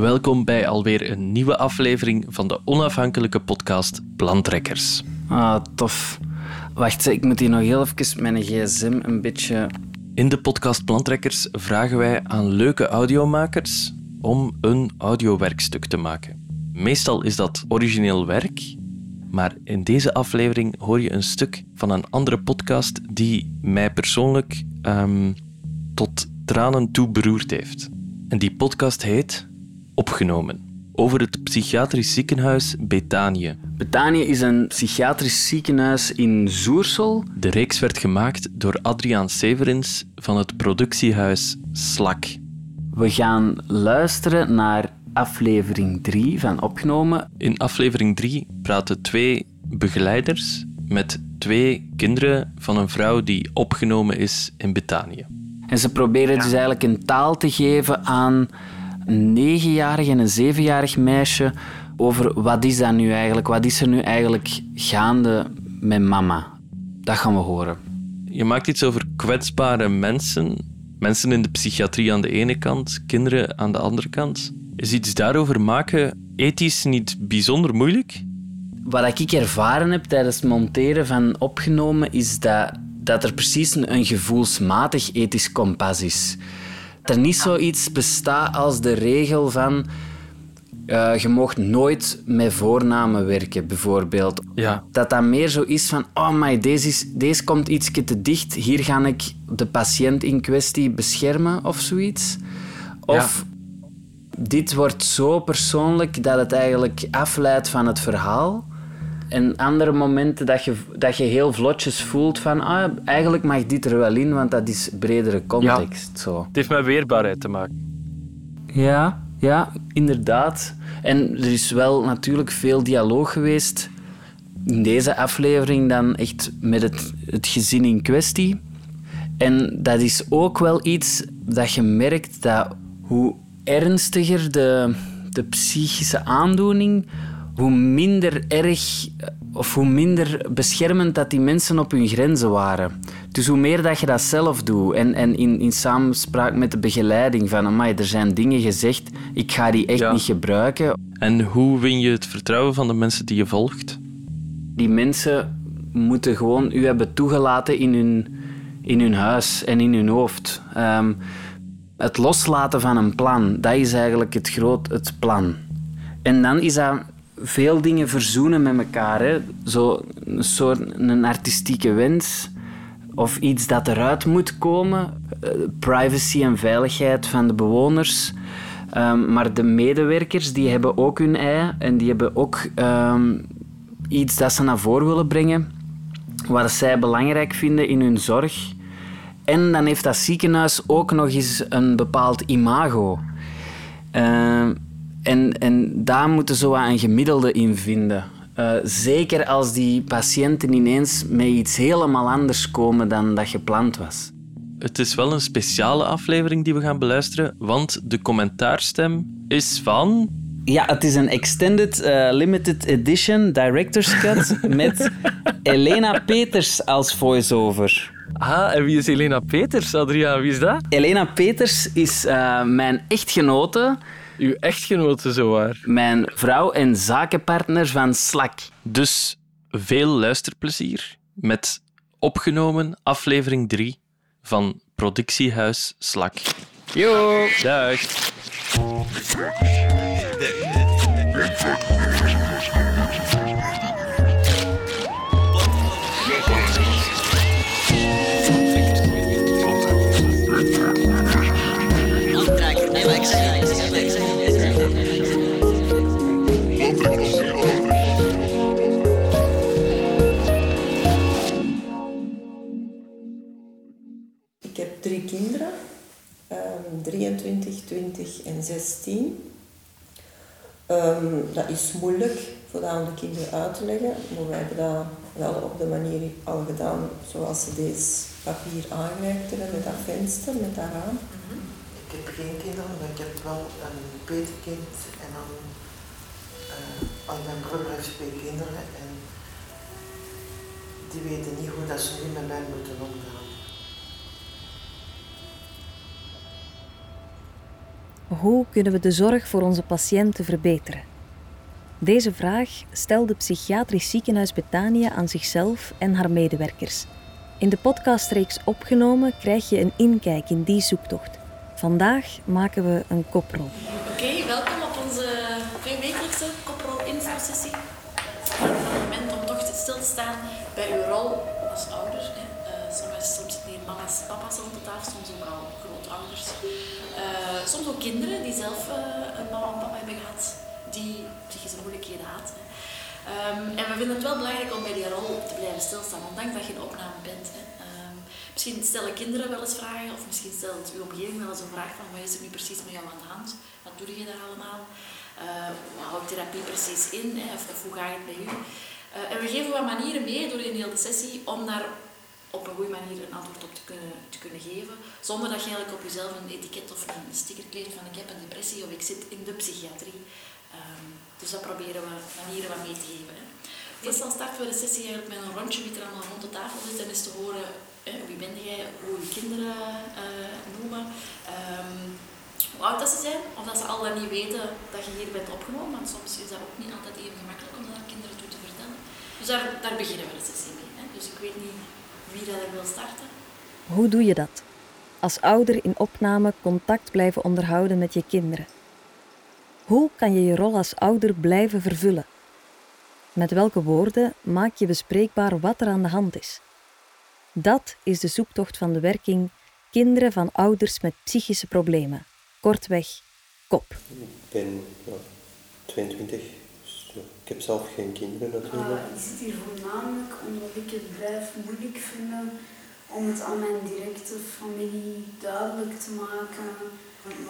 Welkom bij alweer een nieuwe aflevering van de onafhankelijke podcast Plantrekkers. Ah, tof. Wacht, ik moet hier nog heel even mijn gsm een beetje... In de podcast Plantrekkers vragen wij aan leuke audiomakers om een audiowerkstuk te maken. Meestal is dat origineel werk, maar in deze aflevering hoor je een stuk van een andere podcast die mij persoonlijk ehm, tot tranen toe beroerd heeft. En die podcast heet Opgenomen. Over het psychiatrisch ziekenhuis Betanië. Betanië is een psychiatrisch ziekenhuis in Zoersel. De reeks werd gemaakt door Adriaan Severins van het productiehuis Slak. We gaan luisteren naar aflevering 3 van Opgenomen. In aflevering 3 praten twee begeleiders met twee kinderen van een vrouw die opgenomen is in Betanië. En ze proberen dus eigenlijk een taal te geven aan een negenjarig en een zevenjarig meisje over wat is dat nu eigenlijk, wat is er nu eigenlijk gaande met mama. Dat gaan we horen. Je maakt iets over kwetsbare mensen, mensen in de psychiatrie aan de ene kant, kinderen aan de andere kant. Is iets daarover maken ethisch niet bijzonder moeilijk? Wat ik ervaren heb tijdens het monteren van opgenomen, is dat, dat er precies een, een gevoelsmatig ethisch kompas is. Dat er niet zoiets bestaat als de regel van uh, je mag nooit met voornamen werken, bijvoorbeeld. Ja. Dat dat meer zo is van, oh my, deze, is, deze komt iets te dicht, hier ga ik de patiënt in kwestie beschermen of zoiets. Of dit wordt zo persoonlijk dat het eigenlijk afleidt van het verhaal. En andere momenten dat je, dat je heel vlotjes voelt van ah, eigenlijk mag dit er wel in, want dat is bredere context. Zo. Het heeft met weerbaarheid te maken. Ja, ja, inderdaad. En er is wel natuurlijk veel dialoog geweest in deze aflevering dan echt met het, het gezin in kwestie. En dat is ook wel iets dat je merkt dat hoe ernstiger de, de psychische aandoening, hoe minder erg of hoe minder beschermend dat die mensen op hun grenzen waren. Dus hoe meer dat je dat zelf doet en, en in, in samenspraak met de begeleiding van amai, er zijn dingen gezegd, ik ga die echt niet gebruiken. En hoe win je het vertrouwen van de mensen die je volgt? Die mensen moeten gewoon u hebben toegelaten in hun, in hun huis en in hun hoofd. Um, het loslaten van een plan, dat is eigenlijk het groot het plan. En dan is dat veel dingen verzoenen met elkaar. Hè. Zo een soort een artistieke wens of iets dat eruit moet komen. Uh, privacy en veiligheid van de bewoners. Um, maar de medewerkers die hebben ook hun ei en die hebben ook um, iets dat ze naar voren willen brengen. Wat zij belangrijk vinden in hun zorg. En dan heeft dat ziekenhuis ook nog eens een bepaald imago. Uh, en, en daar moeten ze zo een gemiddelde in vinden. Uh, zeker als die patiënten ineens met iets helemaal anders komen dan dat gepland was. Het is wel een speciale aflevering die we gaan beluisteren, want de commentaarstem is van. Ja, het is een extended uh, limited edition director's cut met Elena Peters als voice-over. Ah, en wie is Elena Peters, Adriaan? Wie is dat? Elena Peters is uh, mijn echtgenote. Uw echtgenote, zowaar. Mijn vrouw en zakenpartner van Slak. Dus veel luisterplezier met opgenomen aflevering 3 van Productiehuis Slak. Yo! Dag! Um, dat is moeilijk voor de kinderen uit te leggen, maar wij hebben dat wel op de manier al gedaan zoals ze deze papier aangereikt hebben, met dat venster, met dat raam. Ik heb geen kinderen, maar ik heb wel een petekind en dan uh, al mijn heeft twee kinderen en die weten niet hoe dat ze nu met mij moeten omgaan. Hoe kunnen we de zorg voor onze patiënten verbeteren? Deze vraag stelde psychiatrisch ziekenhuis Betania aan zichzelf en haar medewerkers. In de podcastreeks Opgenomen krijg je een inkijk in die zoektocht. Vandaag maken we een koprol. Oké, welkom op onze tweewekelijkse koprol-infosessie. Een moment om toch stil te staan bij uw rol als ouder. Mama's, papa's rond de tafel, soms ook al grootouders. Uh, soms ook kinderen die zelf uh, een mama en papa hebben gehad die psychische moeilijkheden had. Um, en we vinden het wel belangrijk om bij die rol te blijven stilstaan, ondanks dat je in opname bent. Hè. Um, misschien stellen kinderen wel eens vragen, of misschien stelt uw omgeving wel eens een vraag van wat is er nu precies met jou aan de hand? Wat doe je daar allemaal? Uh, wat houdt therapie precies in? Hè? Of, of, hoe gaat het bij u? En we geven wat manieren mee door in heel de sessie om daar op een goede manier een antwoord op te kunnen, te kunnen geven, zonder dat je eigenlijk op jezelf een etiket of een sticker kleedt van ik heb een depressie of ik zit in de psychiatrie. Um, dus dat proberen we manieren wat mee te geven. Hè. Meestal starten we de sessie eigenlijk met een rondje wie er allemaal rond de tafel zit en is te horen hè, wie ben jij, hoe je kinderen uh, noemen, um, hoe oud dat ze zijn, of dat ze al dan niet weten dat je hier bent opgenomen, want soms is dat ook niet altijd even gemakkelijk om dat aan kinderen toe te vertellen. Dus daar, daar beginnen we de sessie mee. Hè. Dus ik weet niet wie dat er wil starten. Hoe doe je dat? Als ouder in opname contact blijven onderhouden met je kinderen. Hoe kan je je rol als ouder blijven vervullen? Met welke woorden maak je bespreekbaar wat er aan de hand is? Dat is de zoektocht van de werking Kinderen van ouders met psychische problemen. Kortweg, KOP. Ik ben ja, 22, dus ja, ik heb zelf geen kinderen natuurlijk. Uh, ik zit hier voornamelijk omdat ik het blijf moeilijk vind om het aan mijn directe familie duidelijk te maken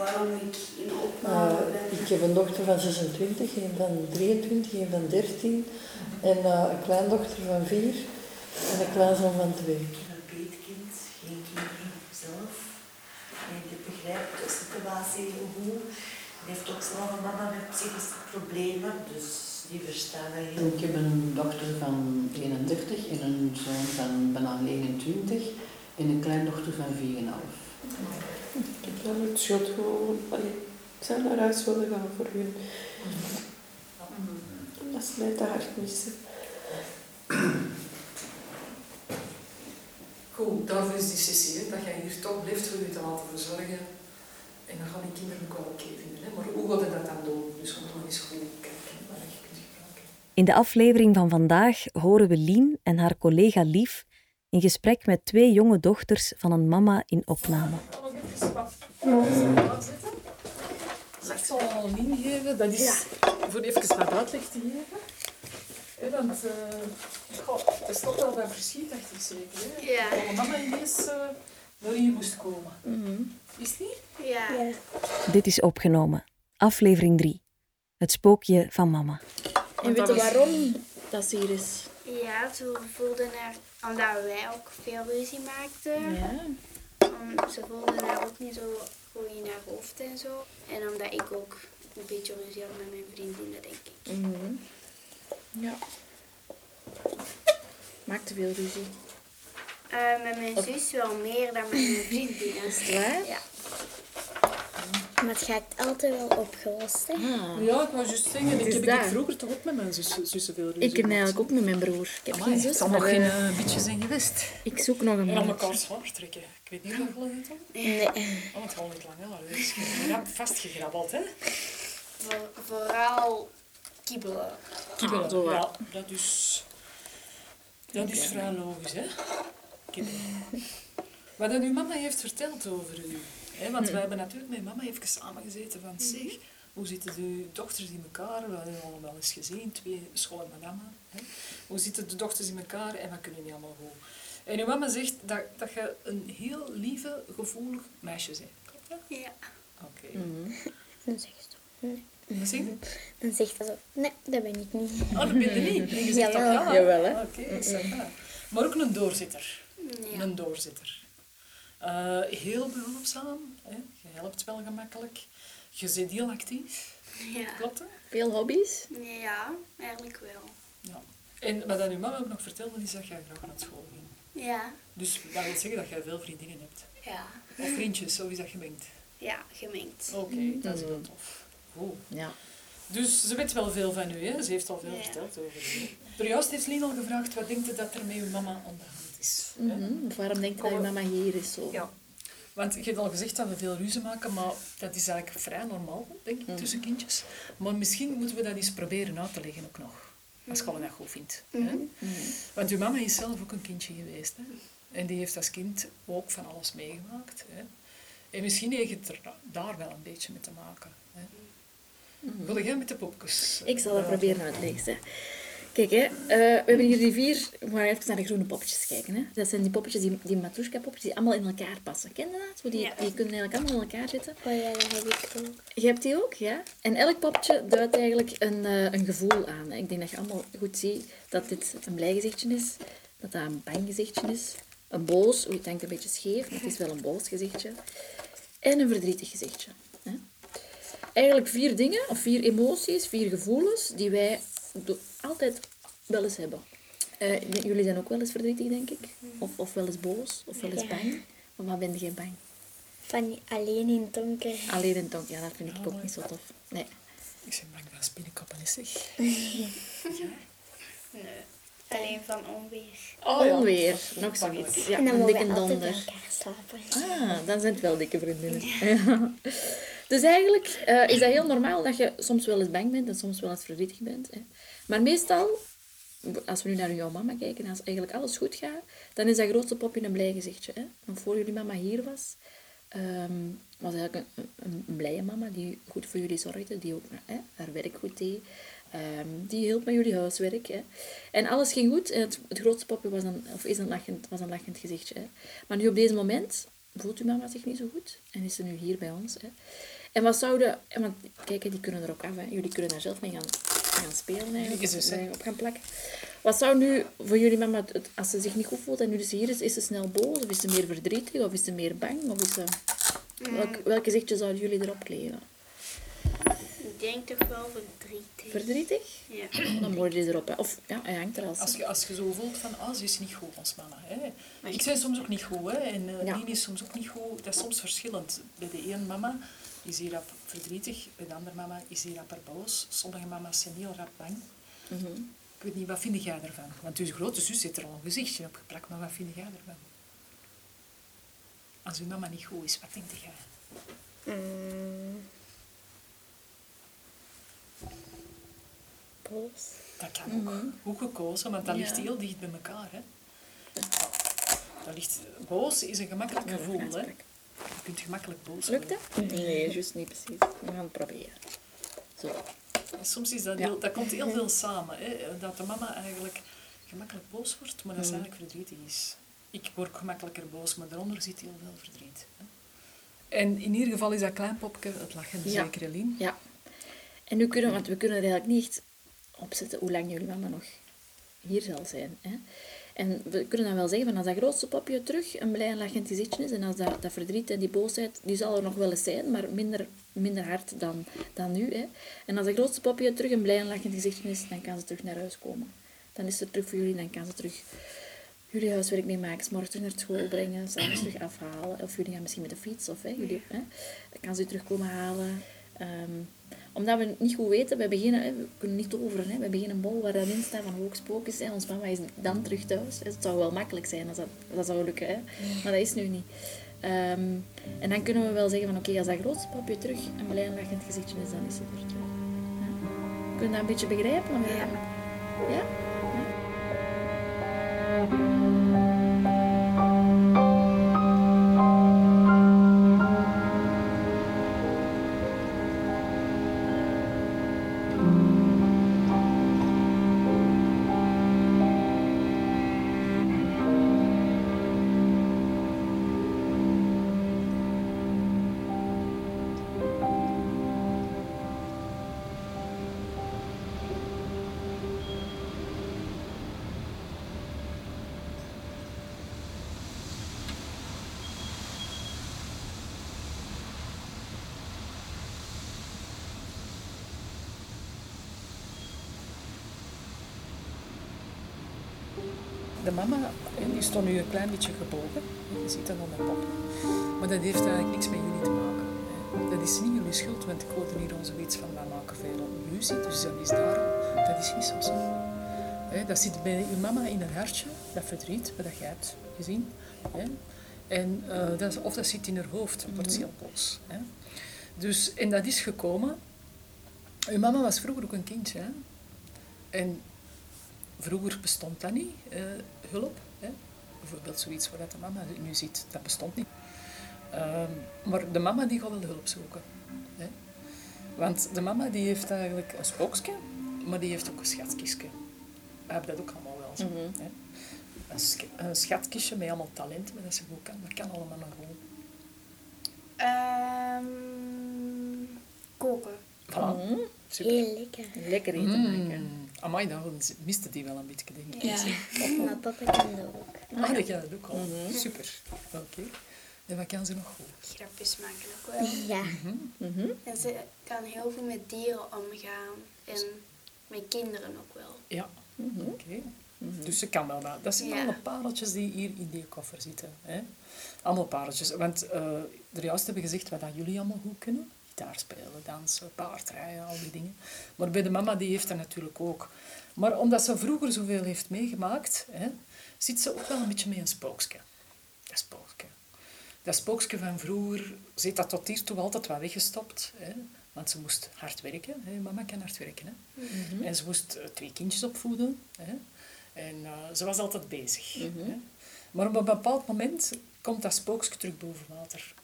waarom ik in opname uh, ben. Ik heb een dochter van 26, een van 23, een van 13 en uh, een kleindochter van 4 en een kleinzoon van 2. Ik heb een peetkind, geen kinderen zelf. En ik begrijp de situatie heel goed. Die heeft ook zelf een mama met psychische problemen, dus die verstaan dat heel Ik heb een dochter van 31 en een zoon van bijna 29 en een kleindochter van 4,5. Ik heb wel het schot gewoon. ik zou naar huis willen gaan voor hun. Dat is mij te hard missen. Goed, daarvoor is die sessie, hè, dat jij hier toch blijft voor je te laten verzorgen. En dan gaan die kinderen ook wel oké vinden. Hè. Maar hoe gaat je dat dan doen? Dus nog eens goed kijken waar je kunt gebruiken. In de aflevering van vandaag horen we Lien en haar collega Lief in gesprek met twee jonge dochters van een mama in opname. Ik zal een lien geven, dat is voor even wat uitleg te geven. Want uh, goh, het is toch wel bij verschietachtig zeker. Hè? Ja. Dat mama ineens uh, door hier moest komen. Mm -hmm. Is het niet? Ja. ja. Dit is opgenomen. Aflevering 3. Het spookje van mama. En weet je waarom dat ze hier is? Ja, ze voelden haar, omdat wij ook veel ruzie maakten. Ja. Ze voelden haar ook niet zo goed in haar hoofd en zo. En omdat ik ook een beetje ruzie had met mijn vriendinnen, denk ik. Mm -hmm. Ja. Maakte veel ruzie? Uh, met mijn zus wel meer dan met mijn vriendinnen. Is het waar? Ja. Maar het gaat altijd wel opgelost, hè? Ah. Ja, ik wou juist zeggen, ik heb ik vroeger toch ook met mijn zussen, zussen veel ruzie Ik heb eigenlijk ook met mijn broer. Ik heb Amai, geen zus, Het zal nog geen uh, uh, beetje zijn geweest. Ik zoek nog een En aan elkaar zwaar trekken. Ik weet niet hoe lang het al. Nee. Oh, het gaat niet lang, hè. Dus je hebt vastgegrabbeld, hè. Voor, vooral kibbelen. Kibbelen, Ah, ja. Dat is, dat is vrij logisch, hè. Kibbelen. Wat dat uw mama heeft verteld over u. Want we hebben natuurlijk met mama even samengezeten van zeg, hoe zitten de dochters in elkaar? We hebben allemaal eens gezien, twee scholen met mama. Hè. Hoe zitten de dochters in elkaar en wat kunnen niet allemaal goed? En uw mama zegt dat, dat je een heel lieve, gevoelig meisje bent. Klopt dat? Ja. Oké. Dan zegt ze nee. Wat zeg je? Dan zegt ze zo, nee, dat ben ik niet. Oh, dat ben je niet. En je zegt toch Jawel. ja? Jawel, hè. Oké, va. Maar ook een doorzitter. Ja. Een doorzitter. Eh, heel behulpzaam. Hè? Je helpt wel gemakkelijk. Je bent heel actief. Ja. Klopt dat? Veel hobby's? Ja, eigenlijk wel. Ja. En wat dan uw mama ook nog vertelde, is dat jij graag naar school ging. Ja. Dus dat wil zeggen dat jij veel vriendinnen hebt. Ja. Of vriendjes, zo is dat gemengd. Ja, gemengd. Oké, dat is wel tof. Goed. Ja. Dus ze weet wel veel van u, hè? Ze heeft al veel Ja. verteld over u. Door juist heeft Lien al gevraagd, wat denkt u dat er met uw mama aan de hand is? hè? Mhm. Of Waarom denk je dat je mama hier is? Zo? Ja. Want je hebt al gezegd dat we veel ruzie maken, maar dat is eigenlijk vrij normaal, denk ik, tussen kindjes. Maar misschien moeten we dat eens proberen uit te leggen ook nog. Als je dat goed vindt. hè. Want uw mama is zelf ook een kindje geweest. Hè? En die heeft als kind ook van alles meegemaakt. Hè? En misschien heeft het er daar wel een beetje mee te maken. Hè? Wil jij met de popjes? Ik zal dat proberen uit te leggen. Kijk, hè, eh, we hebben hier die vier... We gaan even naar de groene poppetjes kijken. Hè. Dat zijn die poppetjes, die, die matroeska-poppetjes, die allemaal in elkaar passen. Ken je dat? Zo die, Ja. die kunnen eigenlijk allemaal in elkaar zitten. Oh ja, dat heb ik ook. Je hebt die ook, ja. En elk poppetje duidt eigenlijk een, eh, een gevoel aan. hè. Ik denk dat je allemaal goed ziet dat dit een blij gezichtje is, dat dat een bang gezichtje is, een boos, oei, het hangt een beetje scheef, maar het is wel een boos gezichtje, en een verdrietig gezichtje. Hè. Eigenlijk vier dingen, of vier emoties, vier gevoelens, die wij altijd wel eens hebben. Eh, jullie zijn ook wel eens verdrietig, denk ik. Of, of wel eens boos, of wel eens Ja. bang. Maar wat ben jij bang? Van alleen in het donker. Alleen in het donker, ja, dat vind ik ook niet zo tof. Nee. Ik ben bang van spinnenkoppen, is zeg. Nee. Alleen van onweer. Onweer, nog zoiets. Ja, en dan donder. elkaar slapen. Ah, dan zijn het wel dikke vriendinnen. Ja. Dus eigenlijk eh, is dat heel normaal dat je soms wel eens bang bent en soms wel eens verdrietig bent. Hè. Maar meestal, als we nu naar jouw mama kijken, als eigenlijk alles goed gaat, dan is dat grootste popje een blij gezichtje. Hè. Want voor jullie mama hier was, ehm, was eigenlijk een, een, blije mama die goed voor jullie zorgde, die ook hè, haar werk goed deed. Ehm, die hielp met jullie huiswerk. Hè. En alles ging goed. En het, grootste popje was een, of is een lachend, was een lachend gezichtje. Hè. Maar nu op deze moment voelt uw mama zich niet zo goed. En is ze nu hier bij ons. Hè. En wat zouden... en Want kijk, die kunnen er ook af. Hè. Jullie kunnen daar zelf mee gaan, gaan spelen. Eigenlijk, zus, mee op gaan plakken. Wat zou nu voor jullie mama, als ze zich niet goed voelt en nu dus hier is, is ze snel boos? Of is ze meer verdrietig? Of is ze meer bang? Of is ze... Welk, welk gezichtje zouden jullie erop kleven? Ik denk toch wel verdrietig. Verdrietig? Ja. Dan mooi die erop. Hè. Of ja, hij hangt er als... Als je, als je zo voelt van, ah, ze is niet goed, ons mama. Hè. Ik je- ben soms ook niet goed, hè. En eh Ja. Lien is soms ook niet goed. Dat is soms verschillend. Bij de ene mama is hier rap verdrietig, bij de andere mama is hier rapper boos. Sommige mama's zijn heel rap bang. Mhm. Ik weet niet, wat vind jij ervan? Want uw grote zus heeft er al een gezichtje op geplakt, maar wat vind jij ervan? Als uw mama niet goed is, wat denkt jij? Mm. Boos. Dat kan ook. Goed gekozen, want dat. Ja. ligt heel dicht bij elkaar. Hè. Dat ligt, boos is een gemakkelijk gevoel. Hè. Je kunt gemakkelijk boos Lukt dat? Nee, juist niet precies. We gaan het proberen. Zo. En Soms is dat, Ja. heel, dat komt heel veel samen. Hè. Dat de mama eigenlijk gemakkelijk boos wordt, maar dat ze Mhm. eigenlijk verdrietig is. Ik word gemakkelijker boos, maar daaronder zit heel veel verdriet. Hè. En in ieder geval is dat klein popje het lachen, Ja. zeker Eline. Ja. En nu kunnen, want we kunnen er eigenlijk niet opzetten hoe lang jullie mama nog hier zal zijn. Hè? En we kunnen dan wel zeggen, van als dat grootste popje terug een blij en lachend gezichtje is, en als dat, dat verdriet en die boosheid, die zal er nog wel eens zijn, maar minder, minder hard dan, dan nu. Hè? En als dat grootste popje terug een blij en lachend gezichtje is, dan kan ze terug naar huis komen. Dan is ze terug voor jullie, dan kan ze terug jullie huiswerk meemaken, 's morgens terug naar school brengen, s'avonds terug afhalen. Of jullie gaan misschien met de fiets, of hè, jullie, hè, dan kan ze u terug komen halen. Ehm, omdat we niet goed weten, we, beginnen, hè, we kunnen niet toveren. Hè. We beginnen een bol waar dat in staat van hoogspookjes. Hè. Ons mama is dan terug thuis. Het zou wel makkelijk zijn als dat, dat zou lukken. Hè. Maar dat is nu niet. Ehm, en dan kunnen we wel zeggen van oké, als dat grootste papje terug een blij en lachend gezichtje is, dan is het er terug. Ja. Kun je dat een beetje begrijpen? Ja. Ja? De mama die stond nu een klein beetje gebogen. Je ziet dat aan de pop. Maar dat heeft eigenlijk niks met jullie te maken. Dat is niet jullie schuld, want ik hoorde hier onze iets van, wij maken veel ruzie, dus dat is daarom. Dat is niet zo. zo. Dat zit bij je mama in haar hartje, dat verdriet, wat dat jij hebt gezien. En, eh, dat, is- of dat zit in haar hoofd, dat wordt heel boos. Dus, en dat is gekomen. Uw mama was vroeger ook een kindje. Hè. En vroeger bestond dat niet, eh, hulp. Hè. Bijvoorbeeld zoiets waar dat de mama nu ziet, dat bestond niet. Ehm, maar de mama die gaat wel hulp zoeken. Hè. Want de mama die heeft eigenlijk een spookje, maar die heeft ook een schatkistje. We hebben dat ook allemaal wel zo. Mhm. hè. Een, sch- een schatkistje met allemaal talenten, maar dat ze goed kan. Dat kan allemaal maar goed. Ehm, koken. Voilà. Super. Heel lekker. Lekker eten maken. Mm. Amai, dan miste die wel een beetje, denk ik. Ja. Maar papa kan dat ook. Ah, dat kan dat ook al. Mhm. Super. Oké. En wat kan ze nog goed? Grapjes maken ook wel. Ja. Mhm. En ze kan heel veel met dieren omgaan. En met kinderen ook wel. Ja. Oké. Dus ze kan wel dat. Dat zijn Ja. allemaal pareltjes die hier in die koffer zitten. Hè? Allemaal pareltjes. Want eh er juist hebben gezegd wat dat jullie allemaal goed kunnen. Gitaar spelen, dansen, paardrijden, al die dingen. Maar bij de mama, die heeft dat natuurlijk ook. Maar omdat ze vroeger zoveel heeft meegemaakt, hè, zit ze ook wel een beetje met een spookje. Dat spookje. Dat spookje van vroeger zit dat tot hiertoe altijd wel weggestopt. Hè? Want ze moest hard werken. Hè? Mama kan hard werken. Hè? Mhm. En ze moest eh, twee kindjes opvoeden. Hè? En eh, ze was altijd bezig. Mhm. Hè? Maar op een bepaald moment komt dat spookje terug boven water.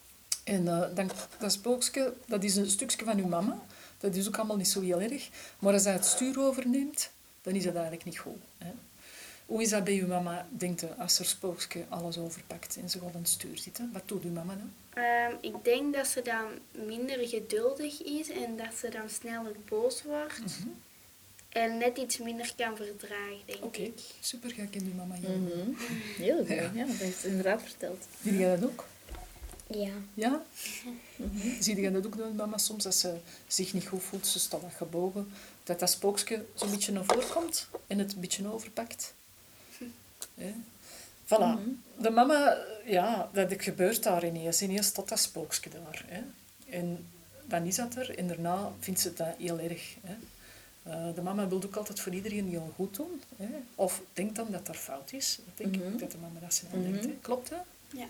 En eh, dan, dat spookje, dat is een stukje van uw mama. Dat is ook allemaal niet zo heel erg. Maar als hij het stuur overneemt, dan is dat eigenlijk niet goed. Hè? Hoe is dat bij uw mama, denkt u, als er spookje alles overpakt en ze gaat aan het stuur zitten? Wat doet uw mama dan? Ehm, ik denk dat ze dan minder geduldig is en dat ze dan sneller boos wordt. En net iets minder kan verdragen, denk Oké, ik. super, ga ik in uw mama heel Mhm. goed. Heel goed, ja. dat is inderdaad verteld. Zie jij dat ook? Ja. Ja? Zie je dat ook doen, mama, soms als ze zich niet goed voelt, ze staat wat gebogen, dat dat spookje zo'n beetje naar voren komt en het een beetje overpakt? Ja. Voilà. De mama, ja, dat gebeurt daar ineens. Ineens staat dat spookje daar. Hè. En dan is dat er en daarna vindt ze dat heel erg. Hè. Eh, de mama wil ook altijd voor iedereen heel goed doen. Hè. Of denkt dan dat er fout is. Dat denk ik ook dat de mama dat ze dan denkt. Hè. Klopt dat? Ja.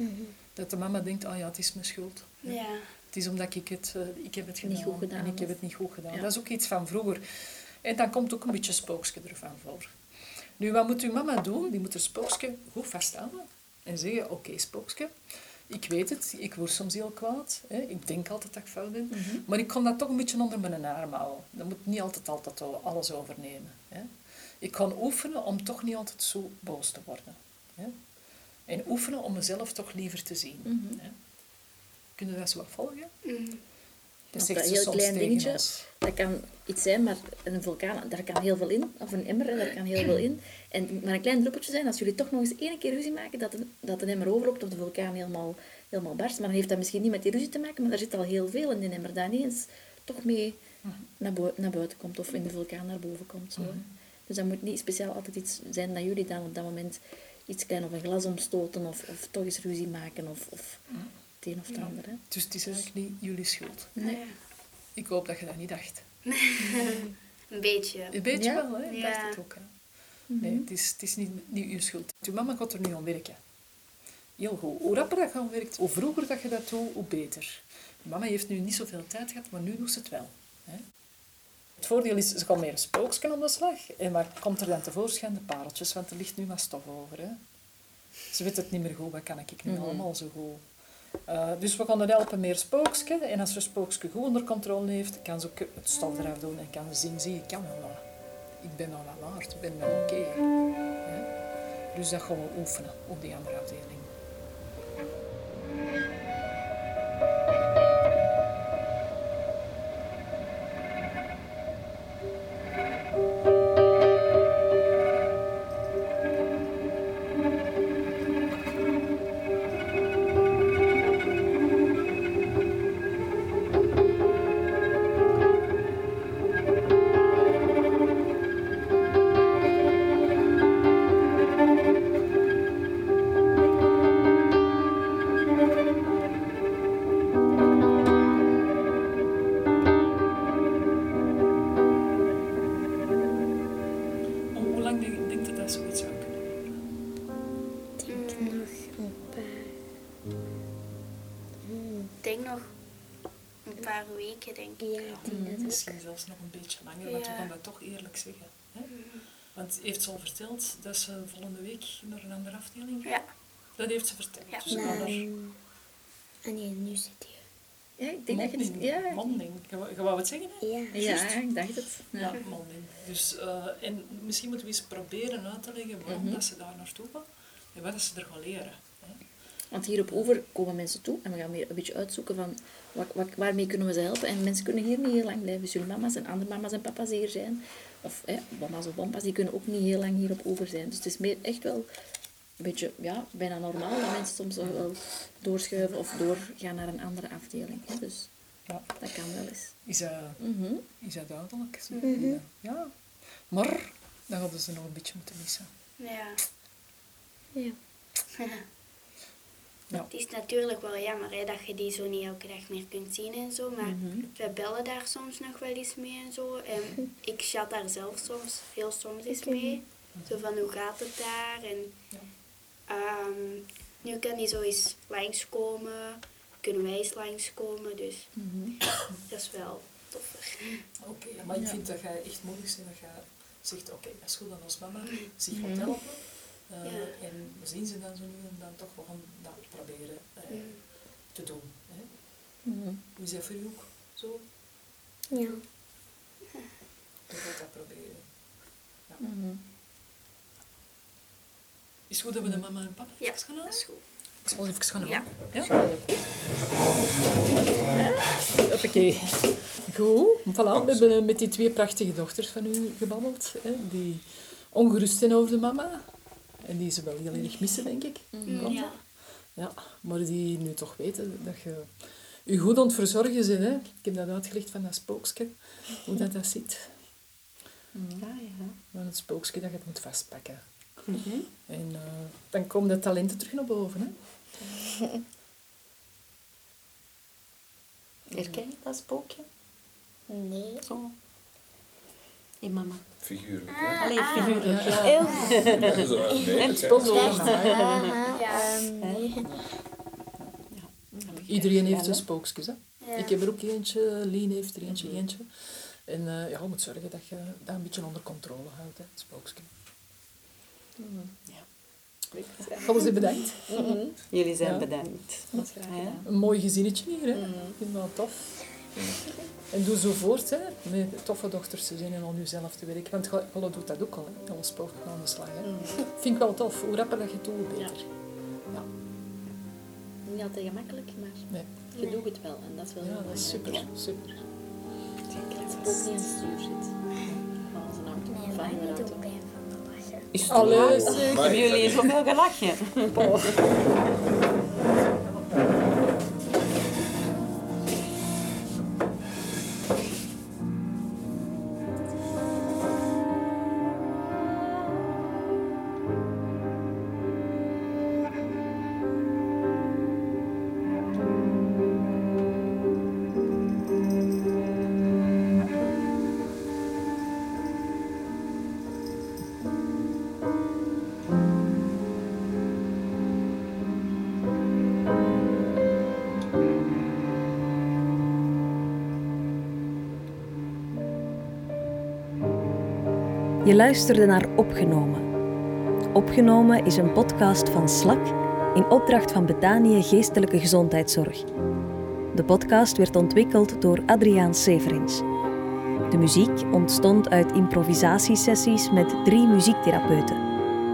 Dat de mama denkt, oh ja, het is mijn schuld. Ja. Het is omdat ik het, eh, ik heb het Niet goed gedaan en ik heb het niet goed gedaan. Ja. Dat is ook iets van vroeger. En dan komt ook een beetje spookje ervan voor. Nu, wat moet uw mama doen? Die moet haar spookje goed vasthouden en zeggen, oké spookje, ik weet het, ik word soms heel kwaad. Hè. Ik denk altijd dat ik fout ben. Mhm. Maar ik kan dat toch een beetje onder mijn arm houden. Dat moet niet altijd, altijd alles overnemen. Hè. Ik kan oefenen om toch niet altijd zo boos te worden. Hè. En oefenen om mezelf toch liever te zien. Mhm. Hè. Kunnen dat zo wat volgen? Mm. Dat dat ze heel soms klein dingetje, ons. dat kan iets zijn, maar een vulkaan, daar kan heel veel in. Of een emmer, daar kan heel veel in. En maar een klein druppeltje zijn, als jullie toch nog eens één keer ruzie maken, dat een, dat een emmer overloopt of de vulkaan helemaal, helemaal barst. Maar dan heeft dat misschien niet met die ruzie te maken, maar er zit al heel veel in die emmer, dat ineens toch mee naar, bui- naar buiten komt of in de vulkaan naar boven komt. Zo. Mhm. Dus dat moet niet speciaal altijd iets zijn dat jullie dan op dat moment iets klein of een glas omstoten of, of toch eens ruzie maken of, of het een of het Ja. ander. Hè. Dus het is eigenlijk niet jullie schuld. Nee. Ik hoop dat je dat niet dacht. Een beetje. Een beetje Ja? wel, hè? Ik Ja. dacht het ook. Hè? Nee, het is, het is niet, niet uw schuld. Uw mama gaat er nu aan werken. Heel goed. Hoe rapper dat je aan werkt, hoe vroeger dat je dat doet, hoe beter. Mama heeft nu niet zoveel tijd gehad, maar nu doet ze het wel. Hè? Het voordeel is, ze kan meer een spookje aan de slag. En wat komt er dan tevoorschijn? De pareltjes, want er ligt nu wat stof over. Hè? Ze weet het niet meer goed, wat kan ik nu Mhm. allemaal zo goed? Eh, dus we gaan het helpen meer spookje. En als ze spookje goed onder controle heeft, kan ze ook het stof eraf doen en kan ze zien, zie, ik kan wel wat. Ik ben wel wat waard, ik ben wel oké. Ja? Dus dat gaan we oefenen op die andere afdeling. Heeft ze al verteld dat ze volgende week naar een andere afdeling gaat? Ja. Dat heeft ze verteld. Ja. Dus. Ah nee, nu zit hij. Ja, ik denk dat je... Monding. Ja, Monding. Je wou- je wou het zeggen, hè? Ja. ja, ik dacht het. Ja, Ja. monding. Dus, eh, en misschien moeten we eens proberen uit te leggen waarom Mhm. dat ze daar naartoe gaan en wat dat ze er gaan leren. Hè? Want hier op Over komen mensen toe en we gaan weer een beetje uitzoeken van wat, wat, waarmee kunnen we ze helpen. En mensen kunnen hier niet heel lang blijven. Dus jullie mama's en andere mama's en papa's hier zijn. Of hè, mama's of opa's, die kunnen ook niet heel lang hier op Over zijn. Dus het is meer echt wel een beetje, ja, bijna normaal dat mensen soms wel- wel doorschuiven of doorgaan naar een andere afdeling. Hè. Dus Ja. dat kan wel eens. Is dat, Mhm. is dat duidelijk? Zo? Mhm. Ja. Maar dan hadden ze nog een beetje moeten missen. Ja. Ja. Ja. Het is natuurlijk wel jammer hè, dat je die zo niet elke dag meer kunt zien en zo, maar Mhm. we bellen daar soms nog wel eens mee en zo. En ik chat daar zelf soms heel soms eens mee. Zo van hoe gaat het daar? En ehm, nu kan die zo eens langskomen, kunnen wij eens langskomen, dus Mhm. dat is wel toffer. Oké, maar ik Ja. vind dat jij echt moedig bent dat jij zegt, oké, dat is goed aan ons mama, zich Mhm. gaat helpen. Eh, Ja. En we zien ze dan zo nu en dan toch gaan dat proberen eh, te doen. Hè? Mhm. Hoe is dat voor u ook zo? Ja. Gaat dat proberen. Ja. Mhm. Is het goed dat we de mama en papa Ja, even gaan halen? dat is goed. Ik zal even gaan Ja. halen. Oké. Goed, voilà, we hebben met die twee prachtige dochters van u gebabbeld. Hè, die ongerust zijn over de mama. En die ze wel heel erg missen, denk ik. Mm, ja. Ja, maar die nu toch weten dat je je goed aan het verzorgen bent. Hè. Ik heb dat uitgelegd van dat spookje, hoe dat, dat zit. Ja, ja. Van het spookje dat je het moet vastpakken. En eh, dan komen de talenten terug naar boven. Hè. Herken je dat spookje? Nee. Zo. Hé, mama. Figuurlijk, Ah, hè? Allee, figuurlijk, ja. Ja, Ja. Iedereen heeft een spookjes. Hè. Ja. Ik heb er ook eentje, Lien heeft er eentje, eentje. En eh, ja, je moet zorgen dat je dat een beetje onder controle houdt, hè, het spookje. Alles is bedankt. Jullie zijn Ja. bedankt. Dat is graag Ja. gedaan. Een mooi gezinnetje hier, hè. Ik vind dat tof. En doe zo voort, hè. Met toffe dochters te zijn en aan jezelf te werken. Want Golle doet dat ook al, hè. Alle spook aan de slag, hè. Vind ik wel tof. Hoe rapper dat je het doet, hoe beter. Ja. Niet altijd gemakkelijk, maar Nee. je doet het wel. En dat is wel Ja, dat is belangrijk. super, super. Zeker als het ook niet aan het stuur zit. Van zijn auto, Nee, de niet auto. ook bij van de lachen. Is het Allee. Hebben jullie zoveel gelachen? Je luisterde naar Opgenomen. Opgenomen is een podcast van Slak in opdracht van Betanië Geestelijke Gezondheidszorg. De podcast werd ontwikkeld door Adriaan Severins. De muziek ontstond uit improvisatiesessies met drie muziektherapeuten.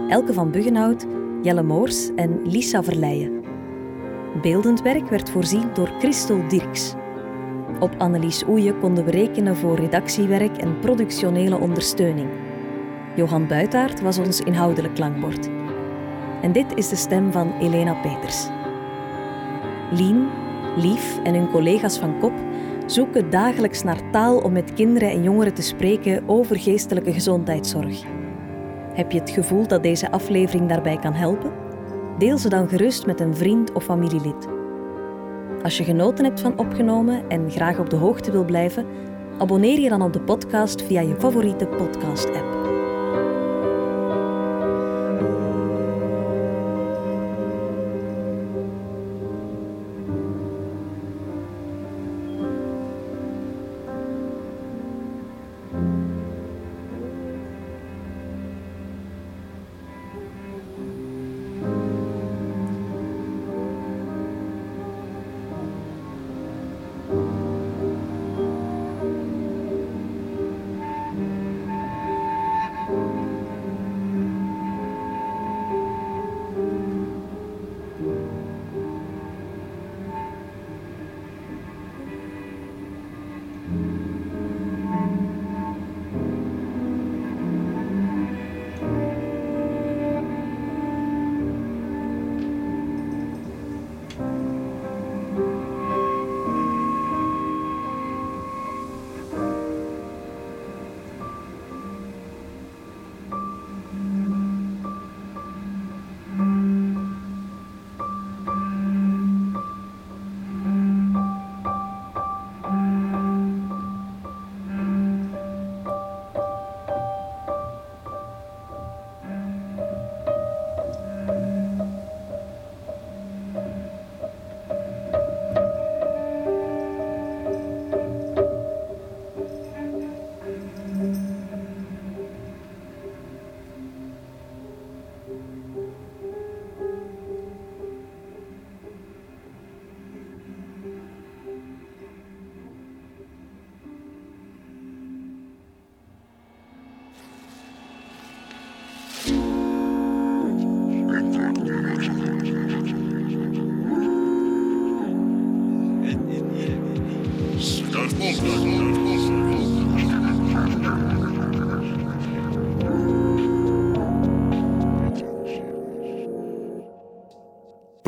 Elke van Buggenhout, Jelle Moors en Lisa Verleijen. Beeldend werk werd voorzien door Christel Dirks. Op Annelies Oeje konden we rekenen voor redactiewerk en productionele ondersteuning. Johan Buitaert was ons inhoudelijk klankbord. En dit is de stem van Elena Peters. Lien, Lief en hun collega's van KOP zoeken dagelijks naar taal om met kinderen en jongeren te spreken over geestelijke gezondheidszorg. Heb je het gevoel dat deze aflevering daarbij kan helpen? Deel ze dan gerust met een vriend of familielid. Als je genoten hebt van opgenomen en graag op de hoogte wil blijven, abonneer je dan op de podcast via je favoriete podcast-app.